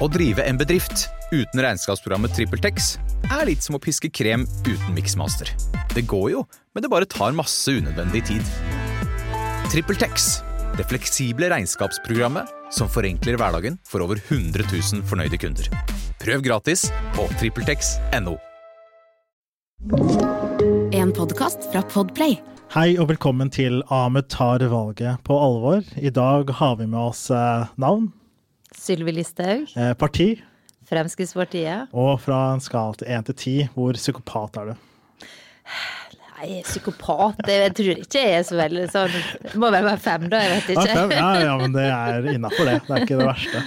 Å drive en bedrift uten regnskapsprogrammet TrippelTex er litt som å piske krem uten miksmaster. Det går jo, men det bare tar masse unødvendig tid. TrippelTex, det fleksible regnskapsprogrammet som forenkler hverdagen for over 100 000 fornøyde kunder. Prøv gratis på TrippelTex.no. En podkast fra Podplay. Hei og velkommen til Ahmed tar valget på alvor. I dag har vi med oss eh, navn, Sylvi Listhaug, eh, parti, Fremskrittspartiet. og fra en skala til én til ti, hvor psykopat er du? Nei, psykopat Jeg tror ikke jeg er så veldig sånn Det må vel være fem, da. Jeg vet Ja, ikke. fem? Ja, ja, men det er innafor det. Det er ikke det verste.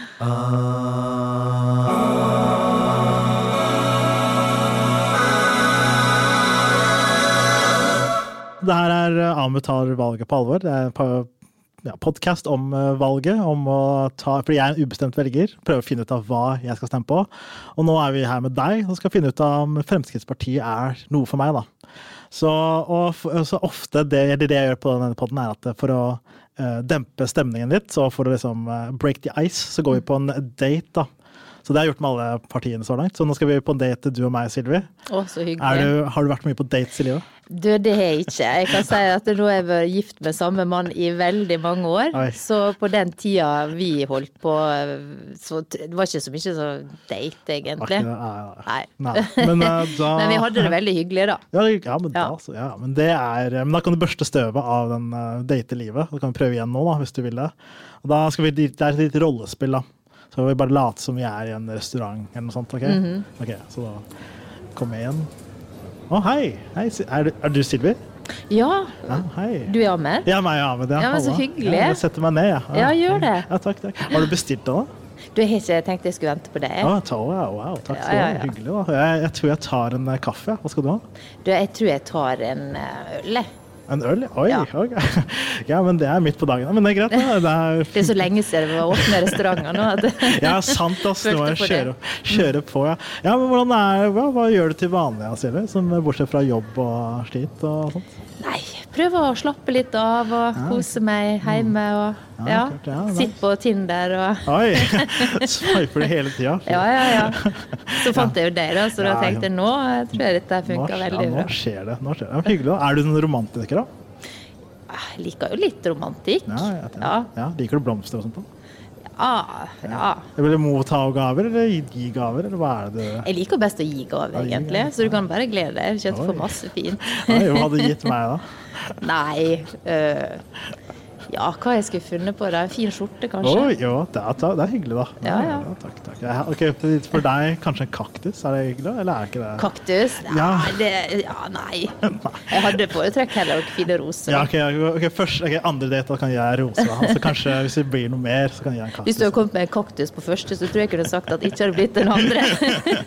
Det her er Amut tar valget på alvor. Det er ja, podkast om eh, valget. Om å ta, fordi jeg er en ubestemt velger. Prøver å finne ut av hva jeg skal stemme på. Og nå er vi her med deg og skal finne ut av om Fremskrittspartiet er noe for meg. da. Så, og, så ofte det, det, jeg gjør på denne podden er at for å eh, dempe stemningen litt, så for å liksom eh, break the ice, så går vi på en date. da. Så det har jeg gjort med alle partiene så langt. Så nå skal vi på en date, du og meg, Silvi. Å, så hyggelig. du, har du vært mye på dates i livet? Du, det har jeg ikke. Jeg kan si at nå har jeg vært gift med samme mann i veldig mange år. Oi. Så på den tida vi holdt på, så det var ikke så mye sånn date, egentlig. Akkurat? Nei, nei. Nei. Men, eh, da, Men vi hadde det veldig hyggelig, da. Ja, ja, men, Ja. Da, så, ja, men det er Men da kan du børste støvet av den uh, datelivet. Da kan prøve igjen nå, da, hvis du vil det. Og da skal vi, det er et lite rollespill, da. Så vi bare late som vi er i en restaurant eller noe sånt. OK, Mm -hmm. okay så da kom jeg igjen. Å, hei! hei er, du- er du Silvi? Ja, Ja, du er Ahmed? Ja, meg, Ahmed. Ja, Ja, men så hyggelig. Ja, jeg setter meg ned, ja. Ja, gjør det. Ja, takk, takk. Har du bestilt det, da? Du jeg har ikke tenkt jeg skulle vente på deg. Å, ta, wow, wow, takk skal du Ja, ha. ja, ja. Hyggelig. da. Jeg, jeg tror jeg tar en eh, kaffe. Hva skal du ha? Du, jeg tror jeg tar en eh, øl, jeg. En øl? Oi, Ja. ok. Ja, men det er midt på dagen. Men det er greit. da. Det er Det er så lenge siden det var åpne restauranter nå. At Ja, sant, ass. Det var på kjøre, kjøre på, ja. ja men hvordan er, hva, hva gjør du til vanlig, Silje? Bortsett fra jobb og slit og sånt? Nei, prøve å slappe litt av og kose meg hjemme og Ja, ja, sitte på Tinder og Oi! Sveiper du hele tida. Ja, ja, ja. Så fant jeg jo deg, da, så da tenkte jeg nå jeg tror jeg dette funka veldig nå skjer det. Nå skjer det. Ja, hyggelig. da. Er du en romantiker, da? Ah, Jeg liker jo litt romantikk. Ja, jeg. Ja. ja, Liker du blomster og sånt? da? Ah, ja. Vil du motta gaver, eller gi gaver, eller hva er det du Jeg liker best å gi gaver, egentlig. Så du kan bare glede deg. Kjøtt får masse fint. Hva hadde du gitt meg, da? Nei øh, Ja, hva jeg skulle funnet på? deg? En fin skjorte, kanskje? Oi, jo, det er, det er hyggelig, da. Ja, ja. takk, takk. Ja, ok, for- deg kanskje en kaktus? Er det hyggelig, eller er ikke det Kaktus? Ja. Det, ja, nei. Jeg hadde foretrukket heller å fine roser. Ja, okay, ok, ok, først, okay, Andre date da kan jeg roser. da. Så kanskje hvis det blir noe mer, så kan jeg en kaktus. Hvis du hadde kommet med en kaktus på første, så tror jeg jeg kunne sagt at det ikke hadde blitt den andre.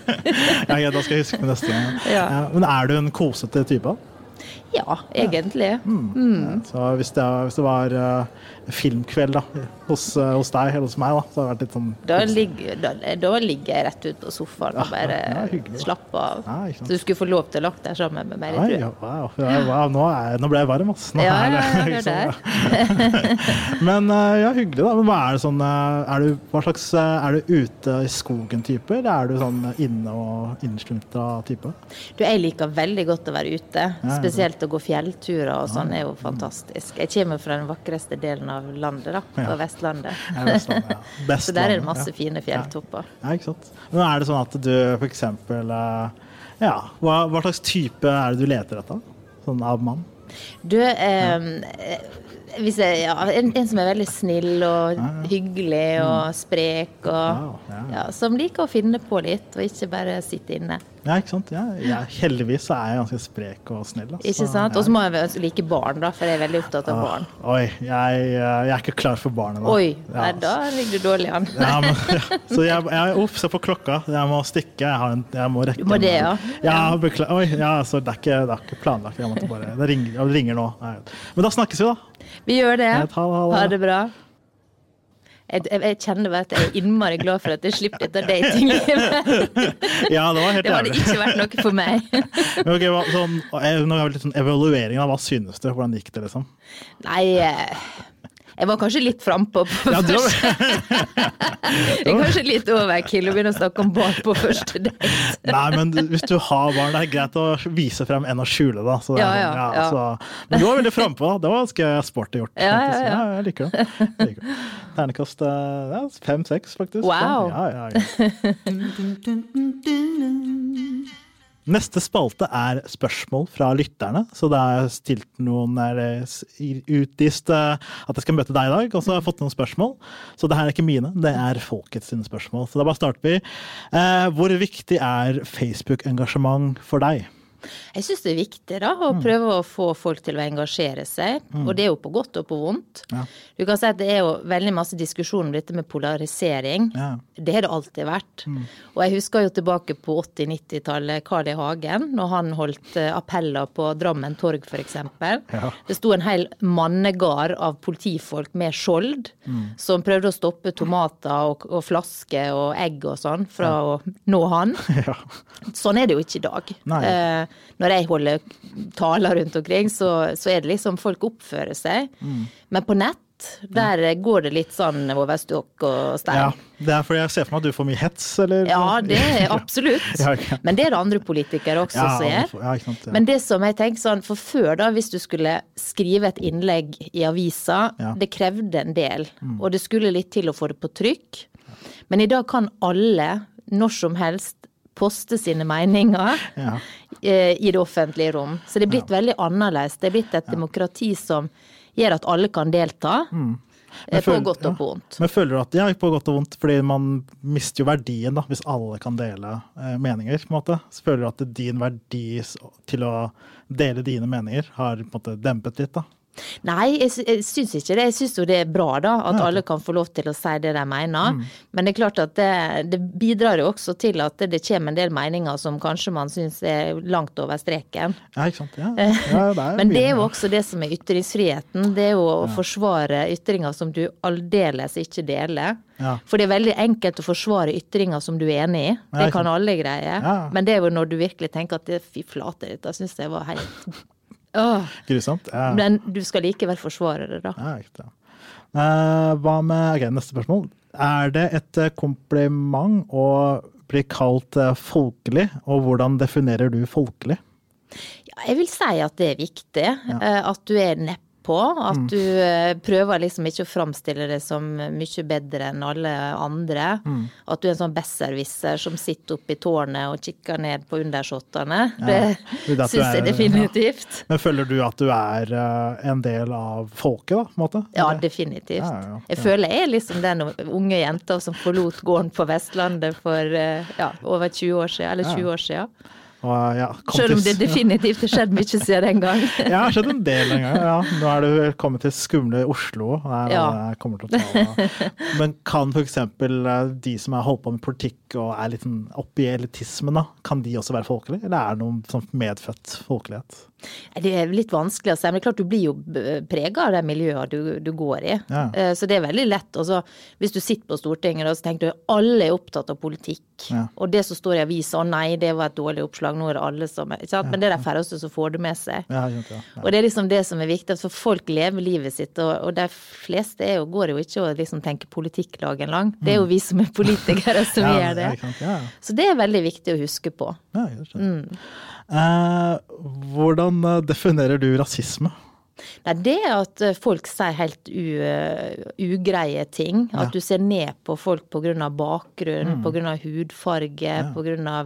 ja, ja, Da skal jeg huske på neste gang. Ja. men er du en kosete type? Ja, egentlig. Ja, så hvis det, hvis det var eh, filmkveld da, hos, eh, hos deg eller hos meg, da, så det det vært litt sånn Da ligger, da, da ligger jeg rett ut på sofaen og bare ja, hyggelig. slappe av. Ja. Så du skulle få lov til å lagt deg sammen med meg, Nei, ja, wow, ja, wow nå, er, nå ble jeg varm, ass. Nå Ja, er det er? Men eh, ja, hyggelig, da. Men hva er det sånn eh, er du, Hva slags Er du ute i skogen-type, eller er du sånn inne og innesluntra type? Du, jeg liker veldig godt å være ute. Spesielt å gå fjellturer og sånn er jo fantastisk. Jeg kommer fra den vakreste delen av landet, da. På Ja. Vestlandet. Ja, Vestlandet, ja. Så der er det masse fine fjelltopper. Ja, ikke sant. Men er det sånn at du eksempel eh, Ja, hva, hva slags type er det du leter etter? Sånn av mann? Du, eh, hvis jeg, ja, en, en som er veldig snill og hyggelig og sprek og Wow, ja. ja, Som liker å finne på litt, og ikke bare sitte inne. Ja, ikke sant. Ja, heldigvis så er jeg ganske sprek og snill. Altså. Ikke sant? ja. Og så må jeg like barn, da, for jeg er veldig opptatt av barn. Ah, Oi, jeg, jeg er ikke klar for barnet da. Oi, Ja, nei, da ligger du dårlig an. Ja, men, ja. Så jeg, jeg Uff, se på klokka. Jeg må stikke. Jeg, har en, jeg må rekke må det, ja? Ja, beklager. Oi, ja, så det er ikke, det er ikke planlagt. Jeg måtte bare, det ringer, det ringer nå. Men da snakkes vi, da. Vi gjør det. Ha det, bra. Jeg, jeg, jeg kjenner at jeg er innmari glad for at jeg slipper dette datinglivet. Ja, det var helt Det hadde ikke vært noe for meg. Men ok, hva, sånn, nå har vi litt sånn evaluering av hva synes du? Hvordan gikk det, liksom? Nei, eh, Jeg var kanskje litt frampå på Ja, var- første Jeg er kanskje litt overkill å begynne å snakke om barn på første date. Nei, men hvis du har barn, det er greit å vise frem enn å skjule, da. Så det er Ja, sånn, ja, ja. Så, men du var veldig frampå, da. Det var ganske sporty gjort. Ja, ja. jeg liker det. Jeg liker det. Ternekast eh, ja, fem-seks, faktisk. Wow. Ja, ja, ja. Neste spalte er spørsmål fra lytterne. Så det er stilt noen er utlyst eh, at jeg skal møte deg i dag, og så har jeg fått noen spørsmål. Så det her er ikke mine, det er folkets spørsmål. Så da bare starter vi. Eh, hvor viktig er Facebook-engasjement for deg? Jeg syns det er viktig da, å Mm. prøve å få folk til å engasjere seg, og det er jo på godt og på vondt. Ja. Du kan si at det er jo veldig masse diskusjon om dette med polarisering. Ja. Det har det alltid vært. Og jeg husker jo tilbake på 80-90-tallet Carl I. Hagen, når han holdt eh, appeller på Drammen torg f.eks. Ja. Det sto en hel mannegard av politifolk med skjold som prøvde å stoppe tomater og, og flasker og egg og sånn fra å nå han. Ja. Sånn er det jo ikke i dag. Nei. Eh, når jeg holder taler rundt omkring, så, så er det liksom folk oppfører seg. Mm. Men på nett, der går det litt sånn over stokk og ja. Det er fordi jeg ser for meg at du får mye hets, eller? Ja, det er absolutt. Ja, okay. Men det er det andre politikere også Ja, som gjør. ja, ja. Men det som jeg tenker sånn, for før da, hvis du skulle skrive et innlegg i avisa, Ja. Mm. det krevde en del. Og det skulle litt til å få det på trykk. Men i dag kan alle, når som helst, poste sine meninger Ja. eh, i det offentlige rom. Så det er blitt veldig annerledes. Det er blitt et demokrati som gjør at alle kan delta. eh, Mm. Men På godt og på vondt. Men føler du at ja, på godt og vondt, fordi man mister jo verdien da, hvis alle kan dele eh, meninger, på en måte. Så føler du at din verdi til å dele dine meninger har på en måte dempet litt, da. Nei, jeg, jeg syns ikke det. Jeg syns jo det er bra da, at Ja, alle kan få lov til å si det de mener. Men det er klart at det, det bidrar jo også til at det, kommer en del meninger som kanskje man syns er langt over streken. Ja, ikke sant? Ja, ja, det Men det er jo også det som er ytringsfriheten. Det er jo å forsvare ytringer som du aldeles ikke deler. Ja. For det er veldig enkelt å forsvare ytringer som du er enig i. Det kan alle greie. Ja. Men det er jo når du virkelig tenker at det, fy flate, dette syns jeg var helt Grusomt. Ja. Men du skal likevel forsvare det, da. Ja, ikke sant. Eh, hva med okay, neste spørsmål. Er det et eh, kompliment å bli kalt eh, folkelig, og hvordan definerer du folkelig? Ja, jeg vil si at det er viktig. At du er nedpå. At Mm. du mm. prøver liksom ikke å framstille det som mye bedre enn alle andre. Mm. At du er en sånn besserwisser som sitter oppe i tårnet og kikker ned på undersåttene. Det Det det syns jeg definitivt. definitivt. Men føler du at du er eh, en del av folket, da? på en måte? Ja, definitivt. Ja, ja, ja. Jeg føler jeg er liksom den unge jenta som forlot gården på Vestlandet for eh, ja, over 20 år siden, eller 20 år siden. Og, ja, Selv om det definitivt har skjedd mye siden den gang. Jeg har skjedd en del den gangen. Ja. Nå er du kommet til skumle Oslo. Det er, Ja. ta Men kan f.eks. de som har holdt på med politikk og er litt oppi oppe i elitismen, da, kan de også være folkelige? Eller er det noen sånn medfødt folkelighet? Det er litt vanskelig å si, men det er klart du blir jo prega av de miljøene du, du går i. Ja. Eh, Så det er veldig lett. Altså, hvis du sitter på Stortinget og tenker du alle er opptatt av politikk, Ja. og det som står i avisa, å nei, det var et dårlig oppslag, nå er det alle som er sant? Men det er de færreste som får det med seg. Ja, ja. Ja. Og det er liksom det som er viktig, for folk lever livet sitt, og, og de fleste jo, går jo ikke og liksom tenker politikk dagen lang. Det er jo vi som er politikere som Mm. Ja, gjør det. ja, ja, ja. Så det er veldig viktig å huske på. Ja, jeg. Mm. Hvordan eh, definerer du rasisme? Nei, det er at eh, folk sier helt u, eh, ugreie ting. At du ser ned på folk pga. bakgrunn, på pga. hudfarge, på pga.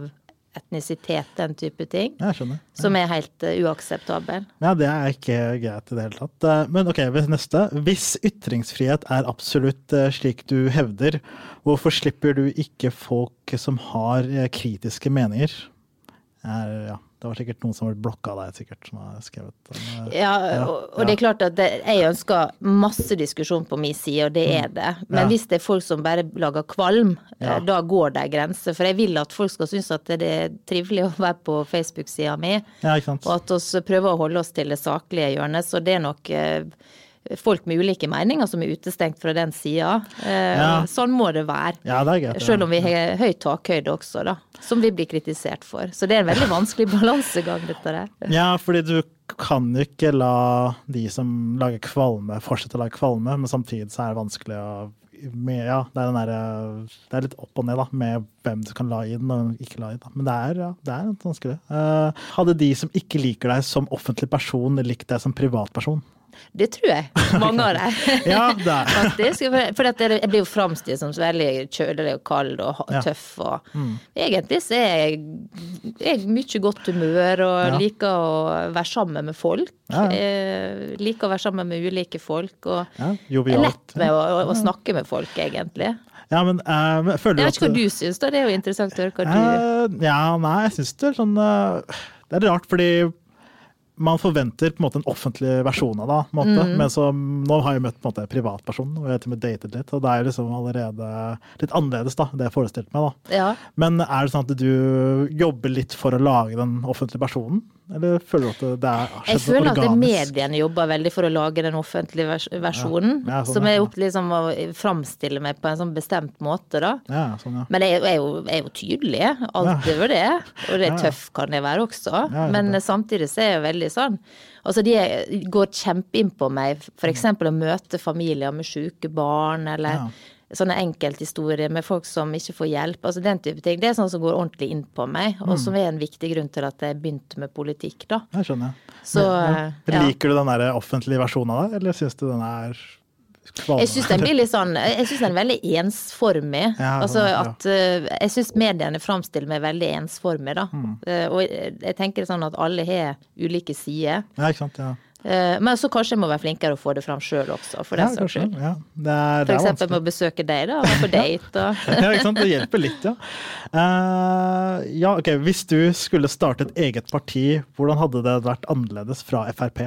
etnisitet, den type ting. Jeg skjønner. Som er helt uakseptabel. Ja, det er ikke greit i det hele tatt. Eh, Men ok, neste. Hvis ytringsfrihet er absolutt eh, slik du hevder, hvorfor slipper du ikke folk som har eh, kritiske meninger? Er, ja, det var sikkert noen som ble blokka deg, sikkert, som har skrevet den. eh. Ja, og, og det er klart at det, jeg ønsker masse diskusjon på min side, og det er det. Men Ja. hvis det er folk som bare lager kvalm, eh, Ja. da går det en grense. For jeg vil at folk skal synes at det er trivelig å være på Facebook-sida mi. Og at vi prøver å holde oss til det saklige hjørnet. Så det er nok eh, folk med ulike meninger som er utestengt fra den sida. Eh, Ja. Sånn må det være. Ja, det er greit. Selv om vi har høy takhøyde også, da. Som vi blir kritisert for. Så det er en veldig vanskelig balansegang, dette der. Ja, fordi du kan jo ikke la de som lager kvalme, fortsette å lage kvalme, men samtidig så er det vanskelig å med, ja, det er, den der, det er litt opp og ned da, med hvem du kan la inn og ikke la inn. Da. Men det er, ja, det er vanskelig. Uh, hadde de som ikke liker deg som offentlig person, likt deg som privatperson? Det tror jeg. Mange av dem. ja. Faktisk. For jeg blir jo framstilt som veldig kjølig og kald og tøff. Og mm. Egentlig så er jeg, jeg mye godt humør og ja. liker å være sammen med folk. Ja, jeg liker å være sammen med ulike folk. Og ja, er lett med å, å, snakke med folk, egentlig. Ja, men uh, jeg vet ikke hva du syns, da. Det er jo interessant å høre hva du uh, Ja, nei, jeg syns det er sånn uh, Det er rart, fordi man forventer på en måte en offentlig versjon av det. Mm. Men så, nå har jeg møtt på en måte privatperson og jeg har med datet litt. Og det er liksom allerede litt annerledes, da, det jeg forestilte meg. da. Ja. Men er det sånn at du jobber litt for å lage den offentlige personen? Eller føler du at det er Jeg føler at mediene jobber veldig for å lage den offentlige vers versjonen. Ja, ja, sånn, som er opp liksom å framstille meg på en sånn bestemt måte, da. Ja, sånn, Men jeg er jo, er jo tydelig, alt over det. Og det er tøff kan jeg være også. Men samtidig så er jeg jo veldig sånn Altså de går kjempeinn på meg, f.eks. å møte familier med syke barn, eller sånne enkelthistorier med folk som ikke får hjelp. altså Den type ting. Det er sånn som går ordentlig inn på meg, og som er en viktig grunn til at jeg begynte med politikk. da. Jeg skjønner. Så, ja. Liker du den der offentlige versjonen av det, eller syns du den er. Jeg syns den blir litt sånn Jeg syns den er veldig ensformig. Ja, altså at uh, Jeg syns mediene framstiller meg veldig ensformig, da. Mm. Uh, og jeg, tenker sånn at alle har ulike sider. Ja, ikke sant, ja. Eh, men så kanskje jeg må være flinkere å få det fram sjøl også, for den saks skyld. Ja. for eksempel med å besøke deg, da. Være på date og Ja, ikke sant. Det hjelper litt, ja. Uh, ja, ok. Hvis du skulle starte et eget parti, hvordan hadde det vært annerledes fra Frp?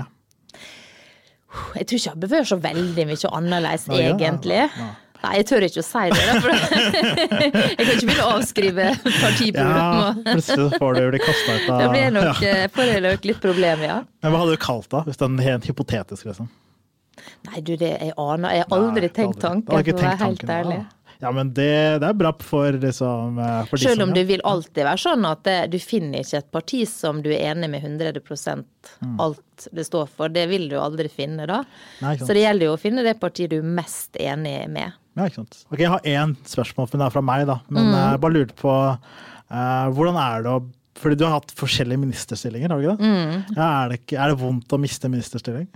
Jeg tror ikke jeg bør så veldig mye annerledes, egentlig. Ja, ja. Nei, jeg tør ikke å si det. Da, jeg kan ikke begynne å avskrive partiprogram. Ja, plutselig får du bli kasta ut av Da blir nok, ja. Eh, får jeg nok litt problemer, ja. Men hva hadde du kalt det, hvis den helt hypotetisk, liksom? Nei, du, det jeg aner Jeg har aldri Nei, tenkt tanken, for å være helt ærlig. Ja, men det, det, er bra for, liksom, eh, for Selv om det vil alltid være sånn at det, du finner ikke et parti som du er enig med 100 mm. alt det står for. Det vil du aldri finne, da. Nei, Så det gjelder jo å finne det partiet du er mest enig med. Ja, ikke sant. Ok, Jeg har én spørsmål for fra meg, da. Men mm. jeg bare lurte på uh, hvordan er det å Fordi du har hatt forskjellige ministerstillinger, har du ikke det? Mm. Ja, er, det ikke, er det vondt å miste ministerstilling?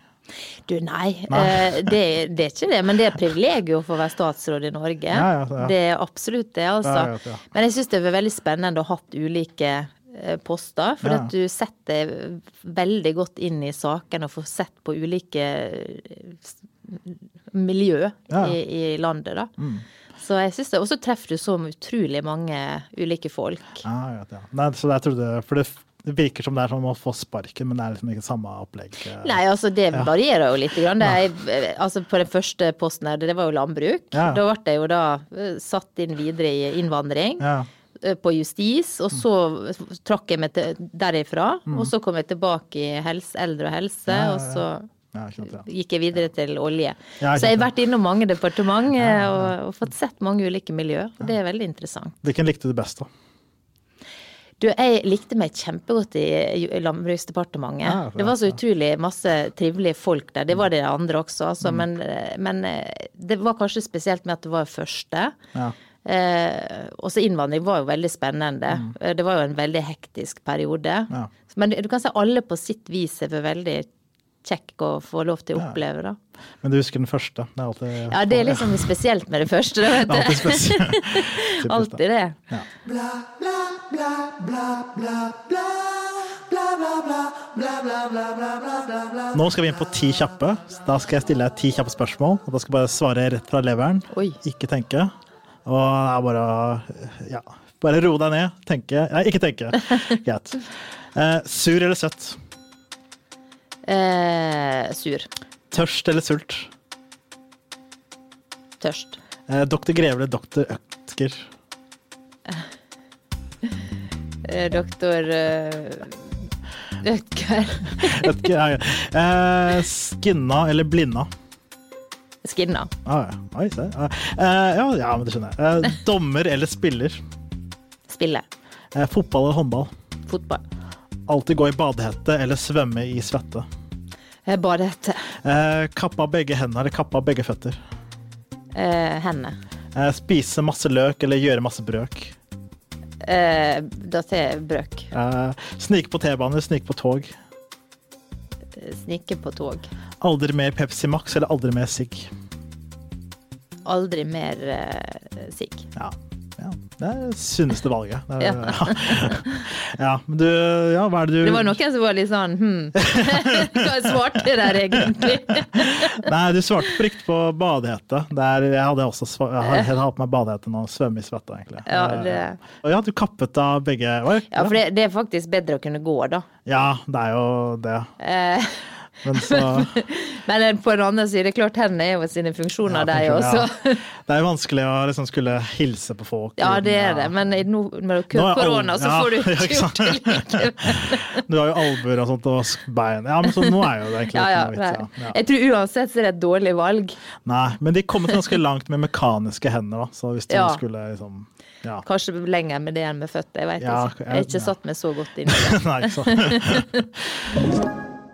Du, nei. nei. Eh, det, det, er ikke det. Men det er privilegium for å være statsråd i Norge. Ja, ja, ja. Det er absolutt det, altså. Men jeg syns det er veldig spennende å ha hatt ulike eh, poster. For at du setter veldig godt inn i sakene og får sett på ulike miljø ja. i, i, landet, da. Mm. Så jeg synes det, Og så treffer du så utrolig mange ulike folk. Ja, ja, ja. Nei, så jeg trodde, for det, det, virker som det er som å få sparken, men det er liksom ikke samme opplegg. Eh. Nei, altså det varierer jo litt. Grann. Det, altså på den første posten her, det var jo landbruk. Da ble jeg jo da eh, satt inn videre i innvandring. Ja eh, på justis, og så trakk jeg meg derifra. Mm. Og så kom jeg tilbake i helse, eldre og helse, ja, ja, ja. og så ja, gikk jeg videre til olje. Ja, så jeg har vært innom mange departement ja, og, og, fått sett mange ulike miljøer. Det er veldig interessant. Hvilken likte du best, da? Du, jeg likte meg kjempegodt i Landbruksdepartementet. det var så utrolig masse trivelige folk der. Det var det andre også, altså. Mm. Men, men, eh, det var kanskje spesielt med at det var første. Ja. Eh, også innvandring var jo veldig spennende. Mm. Eh, det var jo en veldig hektisk periode. Ja. Men du kan si alle på sitt vis er veldig kjekk å få lov til å oppleve. da. Men du husker den første? Det er alltid Ja, det er liksom spesielt med det første. Da, vet alltid spesielt. alltid det. Ja. Nå skal vi inn på ti kjappe. Da skal jeg stille deg ti kjappe spørsmål. og Da skal jeg bare svare rett fra leveren. Oi. Ikke tenke. Og det er bare ja, bare ro deg ned. Tenke Nei, ikke tenke. Greit. Eh, sur eller søtt? Eh, sur. Tørst eller sult? Tørst. Eh, doktor Greve eller doktor Øtker Eh, doktor eh, Ødger. Ødger, ja, ja. Eh, skinna eller blinda? Skinna. Ah, ja. Oi, se. Ah, ja, ja, men det skjønner jeg. Eh, dommer eller spiller? Spiller. fotball eller håndball? Fotball. Alltid gå i badehette eller svømme i svette. Eh, etter. Eh, kappa begge hender eller kappa begge føtter. Eh, henne. Eh, spise masse løk eller gjøre masse brøk. Eh, da jeg brøk. Eh, snike på T-bane snike på tog. Eh, Snike på tog. Aldri mer Pepsi Max eller aldri mer sigg. Aldri mer eh, sigg. Ja. Det er det sunneste valget. Det er, Ja. ja. Men du, ja, hva er det du Det var noen som var litt sånn hm, hva svarte der egentlig? Nei, du svarte på riktig på badehette. Jeg hadde også jeg har- jeg har på meg badehette nå, svømme i svette, egentlig. Ja, det, Og ja, du kappet av begge hva? ja for det, det er faktisk bedre å kunne gå, da. Ja, det er jo det. Eh, Men så men på den andre siden, er klart hendene er jo sine funksjoner, Ja, de også. Ja. Det er vanskelig å liksom skulle hilse på folk. Ja, det er det, men med korona så får du ikke gjort det sant? likevel. Du har jo albuer og sånt og bein. Ja, men så nå er jo det egentlig Ja, vits. Jeg tror uansett så er det et dårlig valg. Nei, men de kommet ganske langt med mekaniske hender, da. Så hvis du skulle liksom Ja. Kanskje lenger med det enn med føtter, jeg vet Ja, ikke. Jeg har ikke satt meg så godt inn i det. Nei, ikke så.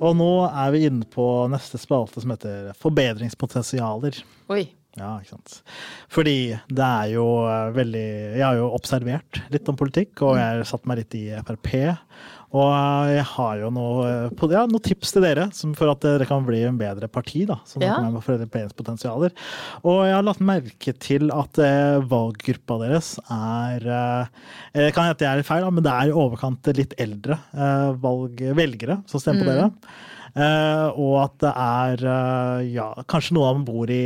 Og nå er vi inne på neste spalte som heter Forbedringspotensialer. Oi. Ja, ikke sant. Fordi det er jo eh, veldig Jeg har jo observert litt om politikk, og jeg har satt meg litt i Frp. Og eh, jeg har jo noe, eh, ja, noen tips til dere som for at dere kan bli en bedre parti. da, som Ja. med forbedringspotensialer. Og jeg har lagt merke til at eh, valggruppa deres er eh, Det kan hende jeg er feil, da, men det er i overkant litt eldre eh, valg, velgere som stemmer på dere. Eh, og at det er eh, ja, kanskje noen av dem bor i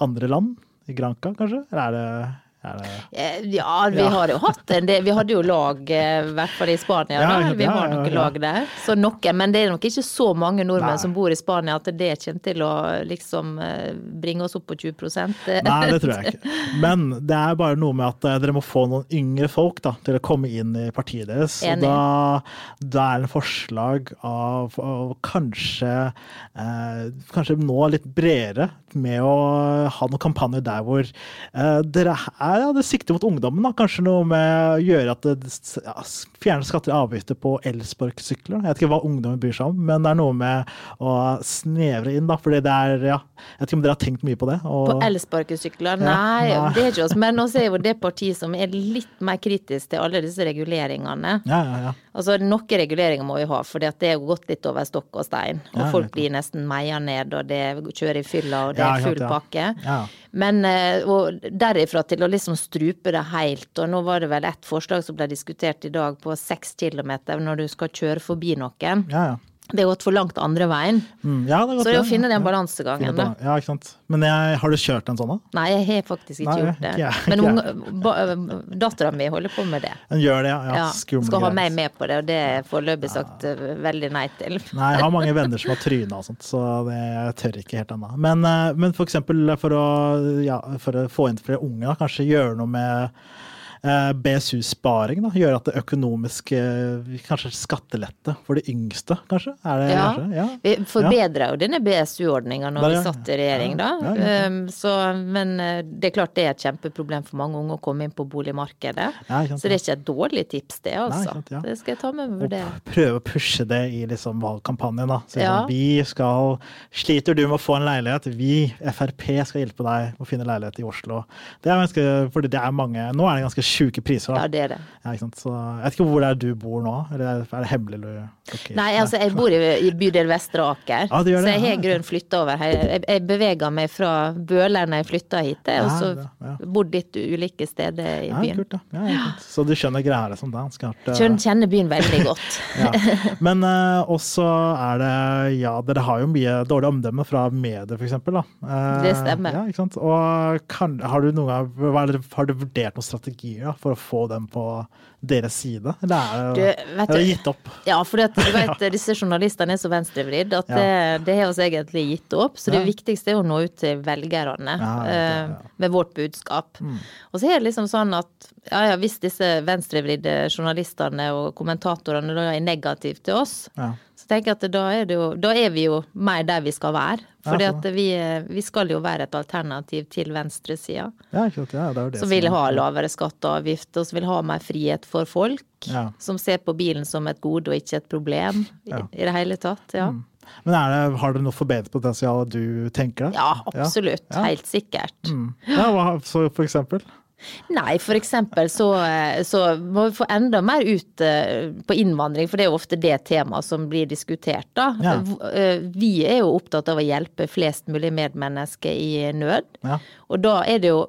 andre land? I Granca, kanskje? Eller er det, Eh, Ja, vi Ja. har jo hatt en del. Vi hadde jo lag, eh, i hvert fall i Spania. Ja, da. Vi ja, har ja, noen ja. lag der. Så noen, men det er nok ikke så mange nordmenn Nei. som bor i Spania at det kommer til å liksom eh, bringe oss opp på 20 Nei, det tror jeg ikke. Men det er bare noe med at eh, dere må få noen yngre folk da, til å komme inn i partiet deres. Og Enig. da, da er det en forslag av å kanskje, eh, kanskje nå litt bredere med å ha noen kampanjer der hvor eh, dere er, ja, det sikter mot ungdommen. da, Kanskje noe med å gjøre at det ja, fjerner skatter og avgifter på elsparkesykler. Jeg vet ikke hva ungdommen bryr seg om, men det er noe med å snevre inn, da. Fordi det er ja, Jeg vet ikke om dere har tenkt mye på det? og- På elsparkesykler? Ja, Nei, nei. det er ikke oss. Men også er jo det partiet som er litt mer kritisk til alle disse reguleringene. Ja, ja, ja. Altså, Noen reguleringer må vi ha, for det er gått litt over stokk og stein. Og Ja, folk blir nesten meia ned, og det kjører i fylla, og det er full ja. pakke. Ja. Men eh, og derifra til å liksom strupe det helt, og nå var det vel ett forslag som ble diskutert i dag på seks kilometer når du skal kjøre forbi noen. ja, ja. Det er gått for langt andre veien. Mm, ja det Så det å finne den balansegangen, ja, da. Ja, ikke sant. Men jeg, har du kjørt en sånn, da? Nei, jeg har faktisk ikke Nei, gjort det. ikke jeg, Men ikke unge- dattera mi holder på med det. Den gjør det, ja. ja, skumle skal ha meg med på det, og det er foreløpig sagt ja. veldig nei til. Nei, jeg har mange venner som har tryna og sånt, så det, jeg tør ikke helt ennå. Men, eh, men for eksempel for å, ja, for å få inn flere unge, da, kanskje gjøre noe med BSU-sparing. da, Gjøre at det økonomisk eh, Kanskje skattelette for de yngste, kanskje? Det, Ja. kanskje? ja. Vi forbedra jo denne BSU-ordninga når vi satt i regjering, da. Um, Så, men eh, det er klart det er et kjempeproblem for mange unge å komme inn på boligmarkedet. Så det er ikke et dårlig tips, det, altså. Nei. Det skal jeg ta med vurdere. prøve å pushe det i liksom valgkampanjen. da. Så Ja. sånn, Vi skal Sliter du med å få en leilighet? Vi, Frp, skal hjelpe deg å finne leilighet i Oslo. Det er ganske, fordi det er mange, Nå er det ganske sjuke priser, da. Ja, det er det. Ja? Så jeg vet ikke hvor det er du bor nå, eller er det hemmelig? Eller? Okay. Nei, altså jeg bor i, i bydel Vestre Aker, Ja, så jeg har i grunnen flytta over her. Jeg, jeg bevega meg fra Bøler når jeg flytta hit, og så ja. bodd litt ulike steder i Ja, byen. kult. Ja. Så du skjønner greia liksom, det er ganske hardt. eh, Skjønner, kjenner byen veldig godt. Ja. Men uh, også er det Ja, dere har jo mye dårlig omdømme fra medier, eksempel. Eh, Det stemmer. Sant? Og kan, har, du noen, gang- har du vurdert noen strategier da, for å få dem på deres side? Eller er det, er det du- gitt opp? Ja, for du vet, disse journalistene er så venstrevridd at Ja. det, det har oss egentlig gitt opp. Så det Ja. viktigste er å nå ut til velgerne Ja. Mm. med vårt budskap. Og så er det liksom sånn at ja, ja, hvis disse venstrevridde journalistene og kommentatorene er negative til oss, Ja. Så tenker jeg at da er, jo, da er vi jo mer der vi skal være. Fordi Ja, vi, vi skal jo være et alternativ til venstresida. Ja. Ja, det det Som vil ha lavere skatt og avgift, og som vil ha mer frihet for folk. Som ser på bilen som et gode og ikke et problem i. Mm. i det hele tatt. Ja, Men er det, har dere noe forbedringspotensial du tenker deg? ja absolutt. Helt sikkert. Mm. Ja, hva, så for eksempel? Nei, for eksempel så, så må vi få enda mer ut eh, på innvandring, for det er jo ofte det temaet som blir diskutert, da. Ja. Eh, Vi er jo opptatt av å hjelpe flest mulig medmennesker i nød. Ja. Og da er det jo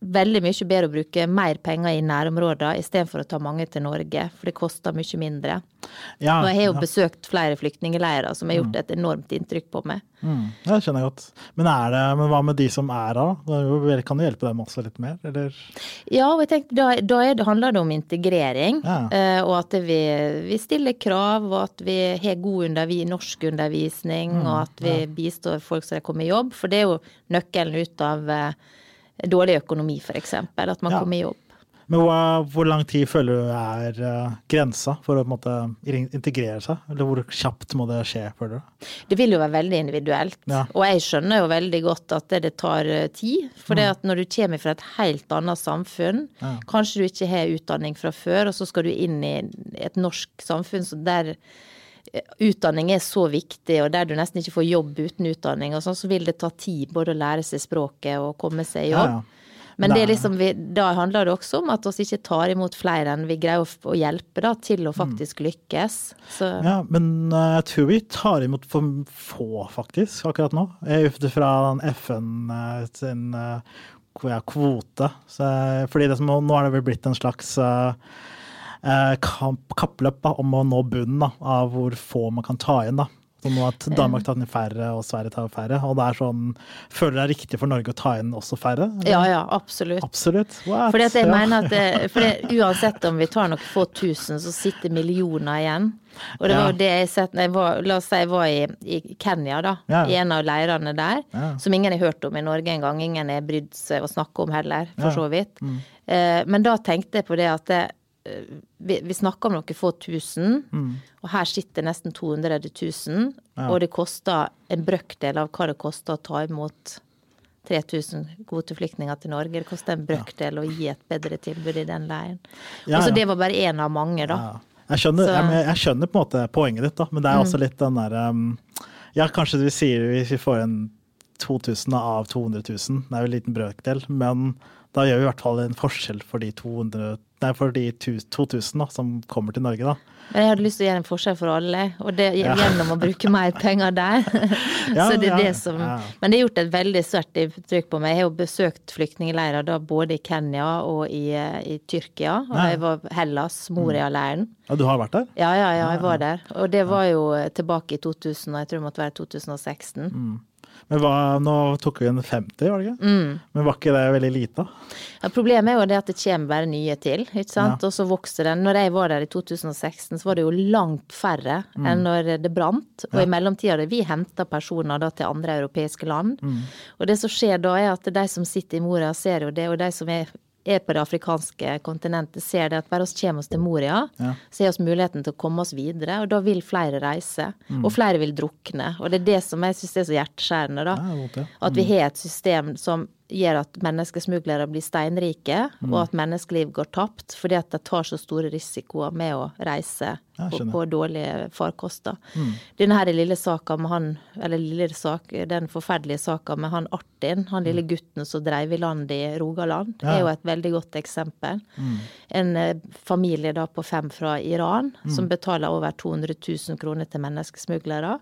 veldig mye bedre å bruke mer penger i nærområder istedenfor å ta mange til Norge, for det koster mye mindre. Ja, Og jeg har jo ja. besøkt flere flyktningleirer som har gjort et enormt inntrykk på meg. Mm, det skjønner jeg godt. Men, det, men hva med de som er her? Kan du hjelpe dem også litt mer, eller? Ja, og jeg tenker, da, da det, handler det om integrering, Ja. eh, og at vi, vi stiller krav, og at vi har god undervi, norskundervisning, Mm, og at vi bistår folk så de kommer i jobb. For det er jo nøkkelen ut av eh, dårlig økonomi, f.eks. At man Ja. kommer i jobb. Men hva, hvor lang tid føler du er uh, grensa for å måte, integrere seg? Eller hvor kjapt må det skje, føler du? Det vil jo være veldig individuelt. Ja. Og jeg skjønner jo veldig godt at det, det tar eh, tid. For det Mm. at når du kommer fra et helt annet samfunn, kanskje du ikke har utdanning fra før, og så skal du inn i et norsk samfunn så der utdanning er så viktig, og der du nesten ikke får jobb uten utdanning, og sånn, så vil det ta tid både å lære seg språket og komme seg i jobb. ja. Men det liksom vi, da handler det også om at vi ikke tar imot flere enn vi greier å, hjelpe da, til å faktisk lykkes. Så Mm. Ja, men eh, jeg tror vi tar imot for få, faktisk, akkurat nå. Ute fra FN eh, sin eh, kvo- ja, kvote. Så, fordi det som, nå er det vel blitt en slags kappløp da, om å nå bunnen da, av hvor få man kan ta inn. da. Sånn at Danmark tar inn færre, og Sverige tar færre. Og det er sånn Føler det er riktig for Norge å ta inn også færre? eller? ja, ja, absolutt. Absolutt. What? Fordi at jeg Ja. mener at det, for det, Uansett om vi tar noen få tusen, så sitter millioner igjen. Og det var Ja. jo det jeg sett jeg var, La oss si jeg var i, i Kenya, da. Ja. I en av leirene der. Som ingen har hørt om i Norge engang. Ingen har brydd seg å snakke om heller, for så vidt. Mm. men da tenkte jeg på det at det, eh, vi, vi snakker om noen få tusen, Mm. og her sitter nesten 200 000. Og det koster en brøkdel av hva det koster å ta imot 3000 kvoteflyktninger til Norge. Det koster en brøkdel å gi et bedre tilbud i den leiren. Ja, Og så ja. det var bare én av mange, da. Ja. Jeg skjønner, jeg, jeg skjønner på en måte poenget ditt, da, men det er Mm. også litt den der um, Ja, kanskje vi sier hvis vi får en 2000 av 200 000, det er jo en liten brøkdel, men da gjør vi i hvert fall en forskjell for de 200 Nei, for de 2000 da, som kommer til Norge, da. Men jeg hadde lyst til å gjøre en forskjell for alle, og det Ja. gjennom å bruke mer penger der. Ja, så det er ja, det som. Men det har gjort et veldig sterkt inntrykk på meg. Jeg har jo besøkt flyktningleirer da både i Kenya og i, eh, i Tyrkia. Og jeg var Hellas, Moria-leiren. Ja, du har vært der? Ja, ja, ja, jeg var der. Og det var jo eh, tilbake i 2000, og jeg tror det måtte være 2016. Mm. Men hva, nå tok vi en 50, var det ikke? Mm. Men var ikke det veldig lite? Ja, problemet er jo det at det kommer bare nye til, ikke sant. Og så vokser den. Når jeg var der i 2016, så var det jo langt færre Mm. enn når det brant. Og i mellomtida har vi henta personer da til andre europeiske land. Mm. Og det som skjer da, er at de som sitter i Moria, ser jo det, og de som er er på det afrikanske kontinentet, ser det at bare oss kommer oss til Moria, Ja. så har oss muligheten til å komme oss videre, og da vil flere reise. Mm. Og flere vil drukne. Og det er det som jeg syns er så hjerteskjærende, da. Ja, mm. At vi har et system som gjør at menneskesmuglere blir steinrike, Mm. og at menneskeliv går tapt fordi at de tar så store risikoer med å reise på, på dårlige farkoster. Mm. Denne her lille saka med han, eller lille sak, den forferdelige saka med han Artin, han lille gutten som dreiv i land i Rogaland, Mm. Ja. er jo et veldig godt eksempel. Mm. En eh, familie da på fem fra Iran Mm. som betaler over 200 000 kroner til menneskesmuglere,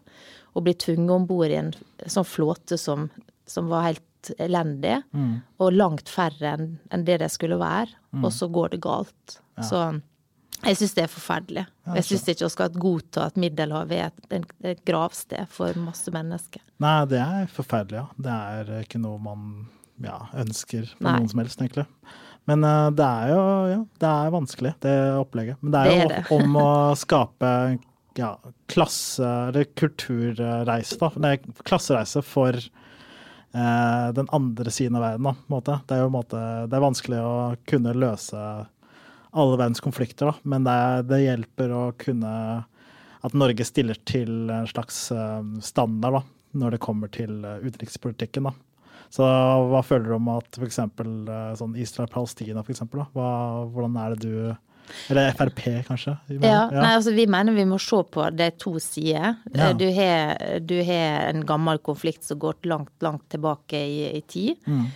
og blir tvunget om bord i en sånn flåte som, som var helt elendig, Mm. og langt færre enn en det det skulle være, Mm. og så går det galt. Ja. Så jeg syns det er forferdelig. Ja, jeg syns ikke vi skal godta at Middelhavet er et, et, et gravsted for masse mennesker. Nei, det er forferdelig, ja. Det er ikke noe man ja, ønsker for Nei. noen som helst, egentlig. Men eh, det er jo ja, det er vanskelig, det opplegget. Men det er Det jo er det. om å skape ja, klasse- eller kulturreise, da. Nei, klassereise for eh, den andre siden av verden, da. Det er jo måte, det er vanskelig å kunne løse alle verdens konflikter, da. Men det, det hjelper å kunne At Norge stiller til en slags eh, standard, da, når det kommer til eh, utenrikspolitikken, da. Så hva føler du om at f.eks. sånn Israel-Palestina, hvordan er det du Eller Frp, kanskje? Ja, Nei, altså Vi mener vi må se på de to sider. Ja. Du har en gammel konflikt som går langt, langt tilbake i, i tid. Mm.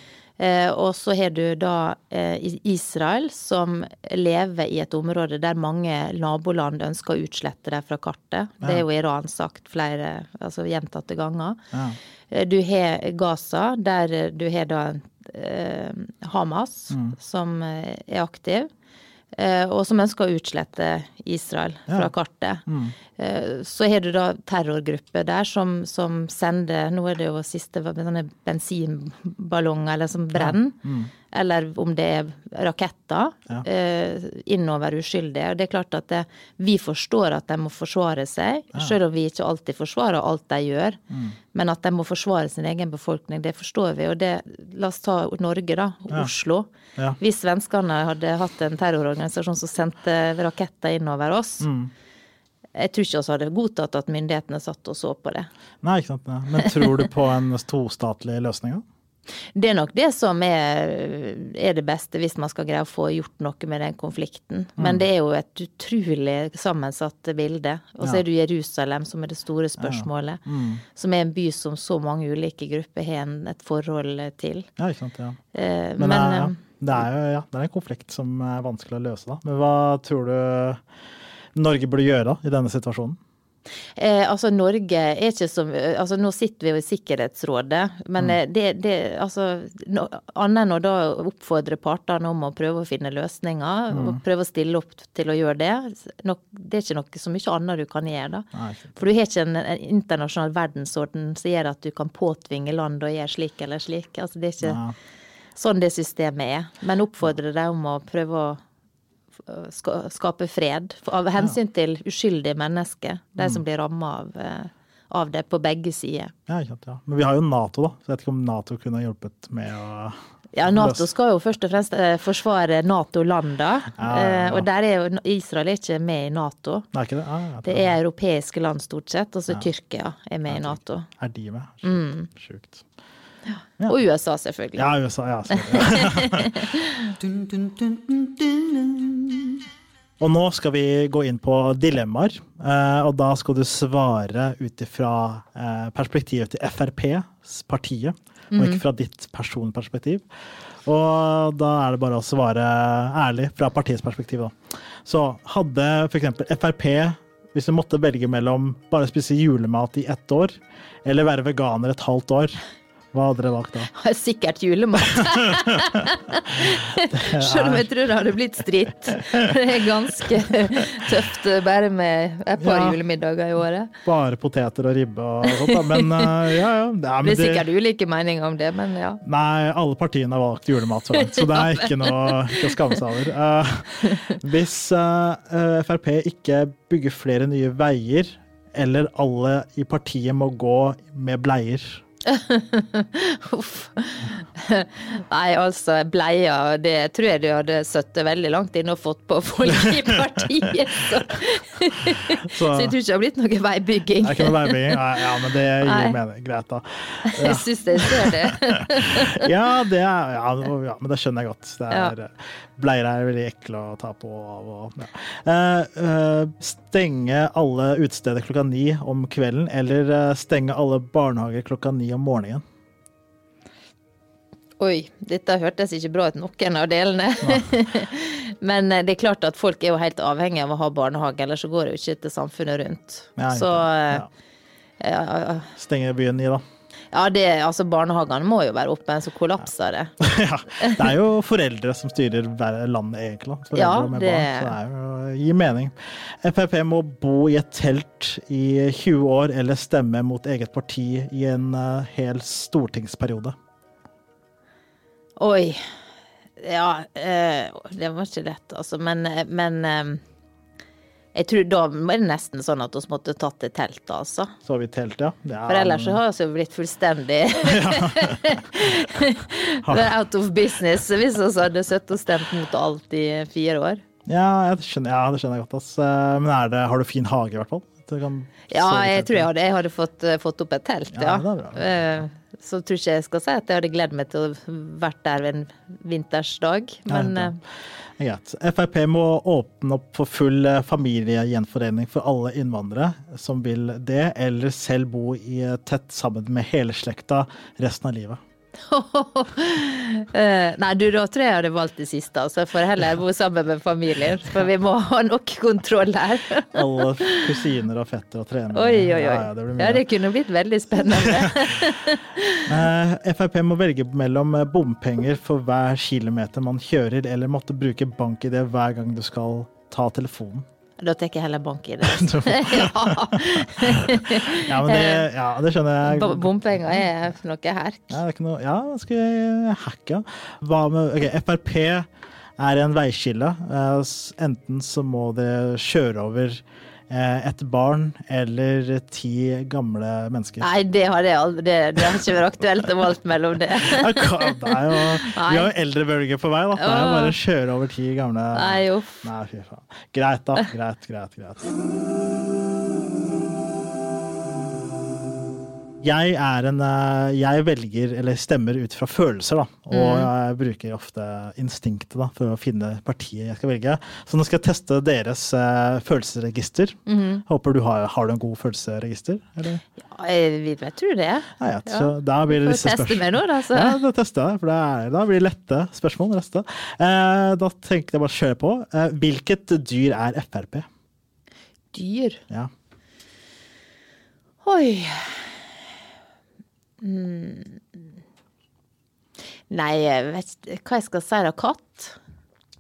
Eh, og så har du da eh, Israel, som lever i et område der mange naboland ønsker å utslette dem fra kartet. Det er jo Iran sagt flere, altså gjentatte ganger. Ja. Eh, Du har Gaza, der eh, du har da eh, Hamas, Mm. som eh, er aktiv. Eh, Og som ønsker å utslette Israel fra Ja. kartet. Mm. Eh, Så har du da terrorgrupper der som, som sender Nå er det jo siste bensinballonger eller som brenner. Mm. Eller om det er raketter Ja. eh, innover uskyldige. Og det er klart at det, vi forstår at de må forsvare seg, Ja. selv om vi ikke alltid forsvarer alt de gjør. Mm. Men at de må forsvare sin egen befolkning, det forstår vi. Og det, la oss ta Norge, da. Ja. Oslo. Ja. Hvis svenskene hadde hatt en terrororganisasjon som sendte raketter innover oss, Mm. jeg tror ikke vi hadde godtatt at myndighetene satt og så på det. Nei, ikke sant. Nei. Men tror du på en tostatlig løsning, da? Det er nok det som er, er det beste hvis man skal greie å få gjort noe med den konflikten. Men Mm. det er jo et utrolig sammensatt bilde. Og så Ja. er det Jerusalem som er det store spørsmålet. Mm. Som er en by som så mange ulike grupper har et forhold til. Ja, ikke sant. Ja. Eh, Men, Men, eh, ja. Eh, Det er jo ja, det er en konflikt som er vanskelig å løse, da. Men hva tror du Norge burde gjøre da, i denne situasjonen? Eh, altså Norge er ikke som altså Nå sitter vi jo i Sikkerhetsrådet, men Mm. eh, det, det altså no, Annet enn å da oppfordre partene om å prøve å finne løsninger, Mm. og prøve å stille opp til å gjøre det, nok, det er ikke noe så mye annet du kan gjøre da. Nei. For du har ikke en, en internasjonal verdensorden som gjør at du kan påtvinge land å gjøre slik eller slik. Altså Det er ikke Ja. Sånn det systemet er. Men oppfordre dem om å prøve å skape fred. Av hensyn til uskyldige mennesker, de Mm. som blir ramma av, eh, av det på begge sider. Ja, sant, ja. Men vi har jo Nato, da. Så jeg vet ikke om Nato kunne hjulpet med å Ja, Nato skal jo først og fremst eh, forsvare Nato-landa. Ja, ja, eh, ja. Og der er jo Israel er ikke med i Nato. Nei, ikke det? Det er europeiske land stort sett, og så. Tyrkia er med i Nato. Er de med? Sjukt. Mm. Sjukt. Og USA, selvfølgelig. Ja, USA. Ja, selvfølgelig. Og nå skal vi gå inn på dilemmaer, eh, og da skal du svare ut ifra eh, perspektivet til Frp, partiet, og Mhm. ikke fra ditt personperspektiv. Og da er det bare å svare ærlig fra partiets perspektiv, da. Så hadde f.eks. Frp, hvis du måtte velge mellom bare spise julemat i ett år, eller være veganer et halvt år, hva hadde dere valgt da? Sikkert julemat. Selv om jeg tror det hadde blitt stritt. Det er ganske tøft bare med et par Ja. julemiddager i året. Bare poteter og ribbe og sånt, da. Men eh, ja, ja. ja men Det er sikkert ulike meninger om det, men ja. Nei, alle partiene har valgt julemat så langt, så det er ikke noe å skamme seg over. Uh, hvis uh, Frp ikke bygger flere nye veier, eller alle i partiet må gå med bleier, Uff. Nei, altså, bleia, det tror jeg du hadde sittet veldig langt inne og fått på folk i partiet. Så, så jeg tror ikke det har blitt noe veibygging. Det er ikke noe veibygging? Nei, ja, men det gir Nei. mening. Greit, da. Jeg syns det ser det. Ja, det er, ja, ja, men det skjønner jeg godt. Det er, Bleier er veldig ekle å ta på av. Og, ja. Eh, eh, stenge alle utesteder klokka ni om kvelden, eller eh, stenge alle barnehager klokka ni om morgenen? Oi, dette hørtes ikke bra ut, noen av delene. Men eh, det er klart at folk er jo helt avhengig av å ha barnehage, ellers så går det jo ikke til samfunnet rundt. Ja, Så ja. eh, ja, Stenge byen ni, da. Ja, det, altså barnehagene må jo være oppe, så kollapser det. ja, det er jo foreldre som styrer landet, egentlig. Foreldre Ja, med det- barn, så det gir mening. Frp må bo i et telt i 20 år eller stemme mot eget parti i en uh, hel stortingsperiode. Oi. Ja, uh, det var ikke lett, altså. Men, eh, men eh, jeg tror da var det nesten sånn at vi måtte tatt et telt, altså. Så har vi telt, ja. ja. For ellers så har vi blitt fullstendig out of business hvis vi hadde sittet og stemt mot alt i fire år. Ja, skjønner, ja, det skjønner jeg godt. Eh, Men er det, har du fin hage, i hvert fall? Du kan Ja, jeg tror jeg hadde, jeg hadde fått, eh, fått opp et telt, Ja, ja. det. Eh, Så tror ikke jeg skal si at jeg hadde gledet meg til å vært der en vintersdag, men Ja, eh, Greit. Frp må åpne opp for full familiegjenforening for alle innvandrere som vil det, eller selv bo i tett sammen med hele slekta resten av livet. eh, Nei, du, da tror jeg jeg hadde valgt det siste, altså. For heller bo sammen med familien. For vi må ha nok kontroll her. Alle kusiner og fetter og trenere. Oi, oi, oi. Ja, det. Ja, det kunne blitt veldig spennende. Eh, Frp må velge mellom eh, bompenger for hver kilometer man kjører, eller måtte bruke bank-ID hver gang du skal ta telefonen. Da tar jeg heller bank i det. ja. Ja, men det, ja, det skjønner jeg. Bo- Bompenger er noe herk. Ja, det er ikke noe, ja, skal jeg hacke? Hva med ok, Frp er en veiskille. Eh, Enten så må dere kjøre over et barn eller ti gamle mennesker. Nei, det har det aldri Det, det har ikke vært aktuelt å valgt mellom det. Det er jo, vi har jo eldrebølger på vei, da. Det er jo bare å kjøre over ti gamle Nei, uff. Nei, fy faen. Greit, da. Greit, greit, greit. Jeg er en eh, Jeg velger, eller stemmer ut fra følelser, da. Og jeg bruker ofte instinktet da, for å finne partiet jeg skal velge. Så nå skal jeg teste deres uh, følelsesregister. Håper du har, har du en god følelsesregister? Eller? Ja, jeg, vil- jeg tror det. Ja, ja, så da blir det disse teste meg nå, da. Så. Ja, da tester jeg, for det er, da blir det lette spørsmål. Resten. Uh, da tenkte jeg bare å kjøre på. Uh, hvilket dyr er Frp? Dyr. Ja. Oi. Mm. Nei, jeg vet hva jeg skal si da. Katt?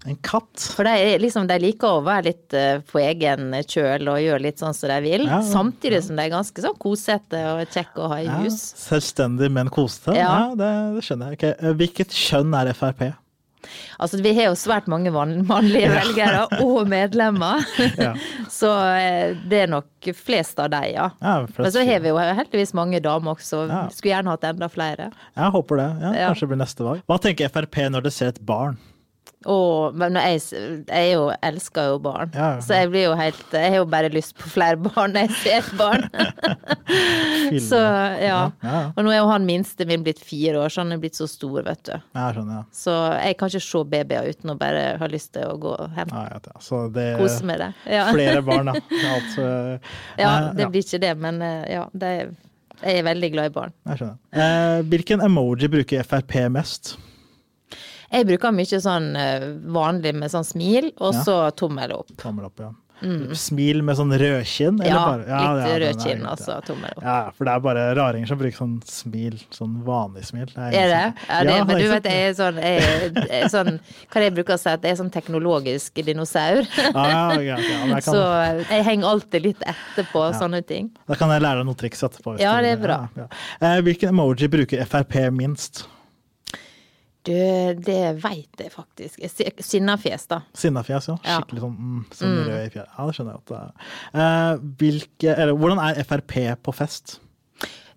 En katt. For de, liksom, de liker å være litt eh, på egen kjøl og gjøre litt sånn som de vil. Ja, samtidig som de er ganske sånn kosete og kjekke å ha i Ja, hus. selvstendig, men kosete. Ja, Ja. det, det skjønner jeg. Ok, eh, Hvilket kjønn er Frp? Altså, vi har jo svært mange mannlige velgere og medlemmer, Ja. så eh, det er nok flest av deg, ja. Ja. Men så har vi jo heldigvis mange damer også, Ja. skulle gjerne hatt enda flere. Jeg håper det. Ja, Ja. Kanskje det blir neste valg. Hva tenker Frp når de ser et barn? Og, men jeg, jeg er jo, elsker jo barn, Ja, ja. så jeg blir jo helt Jeg har jo bare lyst på flere barn når jeg ser barn. Så ja. Og nå er jo han minste min blitt fire år, så han er blitt så stor, vet du. ja, skjønner. Ja. Så jeg kan ikke se babyer uten å bare ha lyst til å gå hjem. Ja, ja, ja. Så det Kose med det. Flere barn, da. Altså, ja, eh, det blir ikke det, men eh, ja, det er, jeg er veldig glad i barn. Jeg skjønner. Eh, hvilken emoji bruker Frp mest? Jeg bruker mye sånn eh, vanlig med sånn smil, og Ja. så tommel opp. Tommel opp, ja. Smil med sånn rødkinn? eller Mm. Ja, bare- litt ja, den er rød kinn, greit, altså. Tommel opp. Ja, for det er bare raringer som bruker sånn smil, sånn vanlig smil. Det Er det? Ja, det, Ja, men det du er vet, jeg er sånn, jeg, er- er sånn Hva er jeg bruker å si? At jeg er sånn teknologisk dinosaur. Ja, ja, ja, kan, Så jeg henger alltid litt etter på sånne ting. Da kan jeg lære deg noen triks etterpå. Ja, det er bra. Ja, ja. Eh, hvilken emoji bruker Frp minst? Du, det veit jeg faktisk. Sinnafjes, da. Sinnafjes, ja. Skikkelig sånn, mm, sånn rød i fjeset. Ja, det skjønner jeg godt. Eh, hvilke, eller, hvordan er Frp på fest?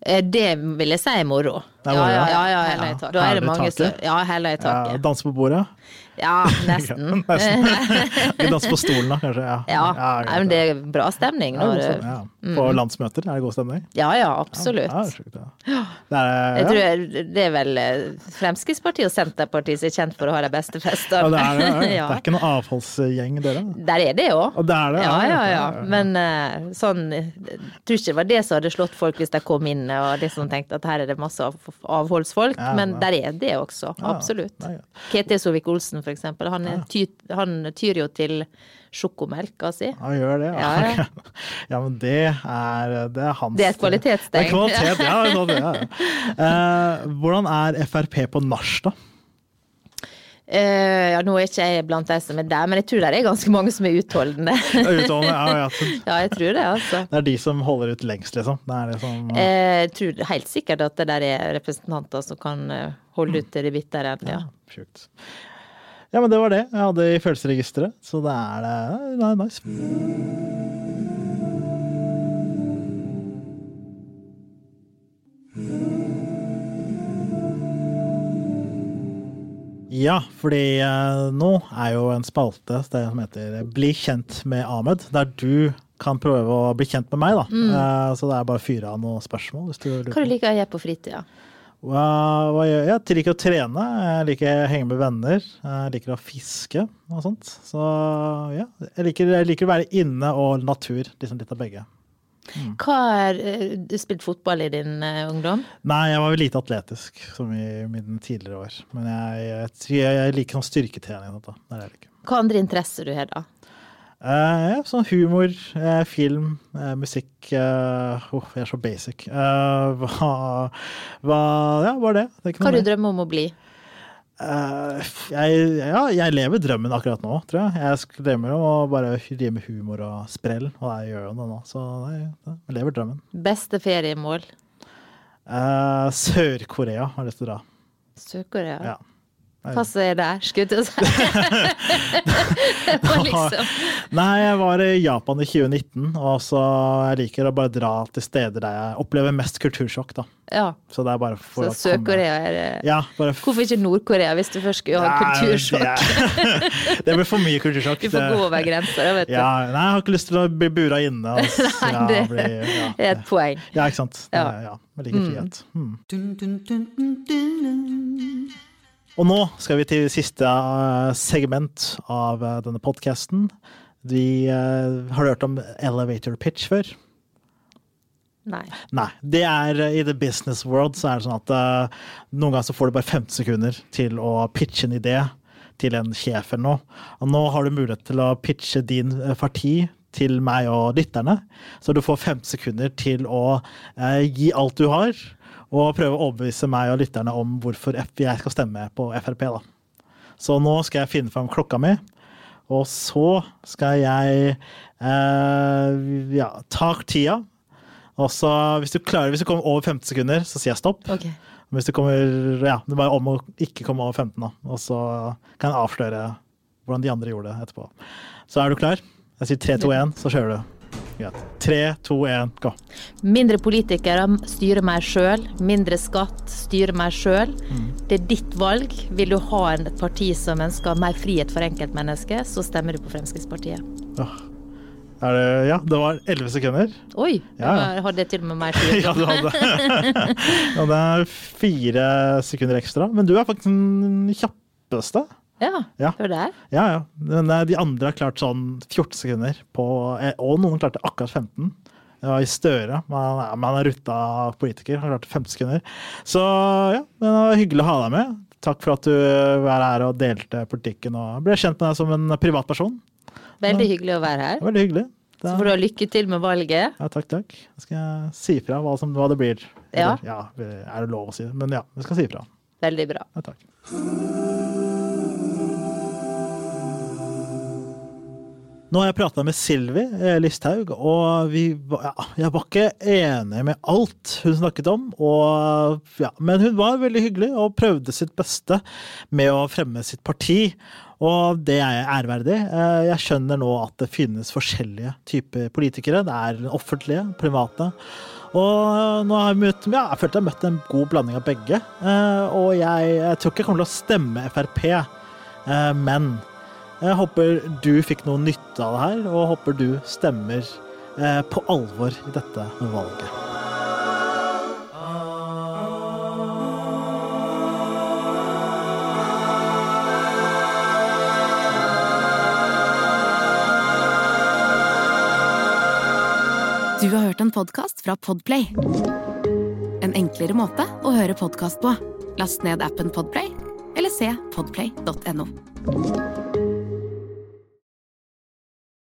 Eh, Det vil jeg si er moro. Det er Ja, ja, ja. ja, ja, i taket. Da er det mange som. Ja, hæla i Ja. Danse på bordet? Ja, nesten. Nesten. Vi danser på stolen, da, kanskje? Ja, Ja, ja, men det er bra stemning Ja, stemning, ja. På landsmøter er det god stemning? Ja ja, absolutt. Ja, det er sjukt, ja. Det er, Jeg tror det er vel eh, Fremskrittspartiet og Senterpartiet som er kjent for å ha de beste Ja, det er det. ja. Det er ikke noen avholdsgjeng, dere? Der er det òg. Og er det? Ja, ja, ja. ja. Men eh, sånn Jeg tror ikke det var det som hadde slått folk hvis de kom inn og liksom tenkte at her er det masse avholdsfolk, Ja, men ja. der er det også. Ja, Absolutt. det er eksempel. Han, ja. ty, han tyr jo til sjokomelka si. Han gjør det, ja. Ja, ja. men det er, det er hans Det er et kvalitetstegn. Kvalitet, ja. det det, ja. Eh, hvordan er Frp på nach, da? Uh, ja, nå er ikke jeg blant de som er der, men jeg tror det er ganske mange som er utholdende. Utholdende, ja, ja. ja, jeg tror det, altså. Det er de som holder ut lengst, liksom. Det er det som, uh... Jeg tror helt sikkert at det der er representanter som kan eh, holde ut til det bitre Ja. ja. Sjukt. Ja, men det var det jeg hadde i følelsesregisteret, så det er det. det er nice. Ja, fordi eh, nå er jo en spalte det som heter Bli kjent med Ahmed, der du kan prøve å bli kjent med meg. da. Eh, så det er bare å fyre av noen spørsmål. Hva du liker å gjøre på fritida? Hva gjør jeg? Jeg liker å trene, jeg liker å henge med venner, jeg liker å fiske og sånt. Så ja, jeg liker, jeg liker å være inne og natur, liksom litt av begge. Hva er, eh, Du spilte fotball i din eh, ungdom? Nei, jeg var vel lite atletisk, som i mine tidligere år. Men jeg, jeg, jeg liker sånn styrketrening. og sånt da. Det er det jeg liker. Hva andre interesser du har da? Eh, ja, sånn humor, eh, film, eh, musikk Åh, jeg er så basic. Hva, hva Ja, bare det. det Hva du mer. drømmer om å bli? Uh, jeg, ja, jeg lever drømmen akkurat nå, tror jeg. Jeg drømmer om å bare drive med humor og sprell, og jeg gjør jo det nå. Så jeg, jeg lever drømmen. Beste feriemål? Uh, Sør-Korea har jeg lyst til å dra. Sør-Korea? Ja. Hva deg, skulle jeg til å si? Det var liksom Nei, jeg var i Japan i 2019, og så jeg liker å bare dra til steder der jeg opplever mest kultursjokk, da. Ja. Så det er bare for Så å Sør-Korea er Ja, bare f- Hvorfor ikke Nord-Korea, hvis du først skulle ha kultursjokk? Det, det blir for mye kultursjokk. Du får gå over grensa, vet du. Ja, nei, jeg har ikke lyst til å bli bura inne. Altså. Nei, ja, det blir, ja, er et poeng. Ja, ikke sant. Det, Ja. ja. Jeg liker frihet. Hmm. Og nå skal vi til siste eh, segment av eh, denne podkasten. Vi eh, har hørt om elevator pitch før. Nei. Nei. Det er I the business world så er det sånn at uh, noen ganger så får du bare 15 sekunder til å pitche en idé til en sjef eller noe. Og nå har du mulighet til å pitche din parti til meg og lytterne. Så du får 15 sekunder til å eh, gi alt du har, og prøve å overbevise meg og lytterne om hvorfor jeg skal stemme på Frp. da. Så nå skal jeg finne fram klokka mi, og så skal jeg eh, ja, ta tida. Og så hvis du klarer, hvis du kommer over 15 sekunder, så sier jeg stopp. Okay. Hvis du kommer, ja, det er bare om å ikke komme over 15, da. Og så kan jeg avsløre hvordan de andre gjorde det etterpå. Så er du klar? Jeg sier 3, 2, 1, så kjører du. Greit. 3, 2, 1, gå. Mindre politikere, styrer meg sjøl. Mindre skatt, styrer meg sjøl. Mm. Det er ditt valg. Vil du ha et parti som ønsker mer frihet for enkeltmennesket, så stemmer du på Fremskrittspartiet. Er det, ja, det var 11 sekunder. Oi! Ja. Jeg hadde til og med mer tid. Ja, du hadde. ja, det er fire sekunder ekstra. Men du er faktisk den kjappeste. Ja, Ja. var der. Ja, ja. Men eh, de andre har klart sånn 14 sekunder, på, eh, og noen klarte akkurat 15. Det var i Støre. Man han man er rutta politiker. Han klarte 15 sekunder. Så ja, det var hyggelig å ha deg med. Takk for at du var her og delte politikken og ble kjent med deg som en privatperson. Veldig hyggelig å være her. veldig hyggelig. Så får du ha lykke til med valget. ja, takk, takk. Jeg skal si fra hva, hva det blir. Ja. Ja. Er det lov å si det? Men ja, jeg skal si fra. Veldig bra. Ja, takk. Nå har jeg prata med Silvi eh, Listhaug, og vi, ja, jeg var ikke enig med alt hun snakket om. Og, ja, men hun var veldig hyggelig og prøvde sitt beste med å fremme sitt parti. Og det er jeg ærverdig. Eh, Jeg skjønner nå at det finnes forskjellige typer politikere. Det er offentlige, private. Og nå har jeg møtt ja, jeg følte jeg har møtt en god blanding av begge. Eh, og jeg, jeg tror ikke jeg kommer til å stemme Frp, eh, men jeg håper du fikk noe nytte av det her, og håper du stemmer eh, på alvor i dette valget. Du har hørt en podkast fra Podplay. En enklere måte å høre podkast på. Last ned appen Podplay, eller se podplay.no.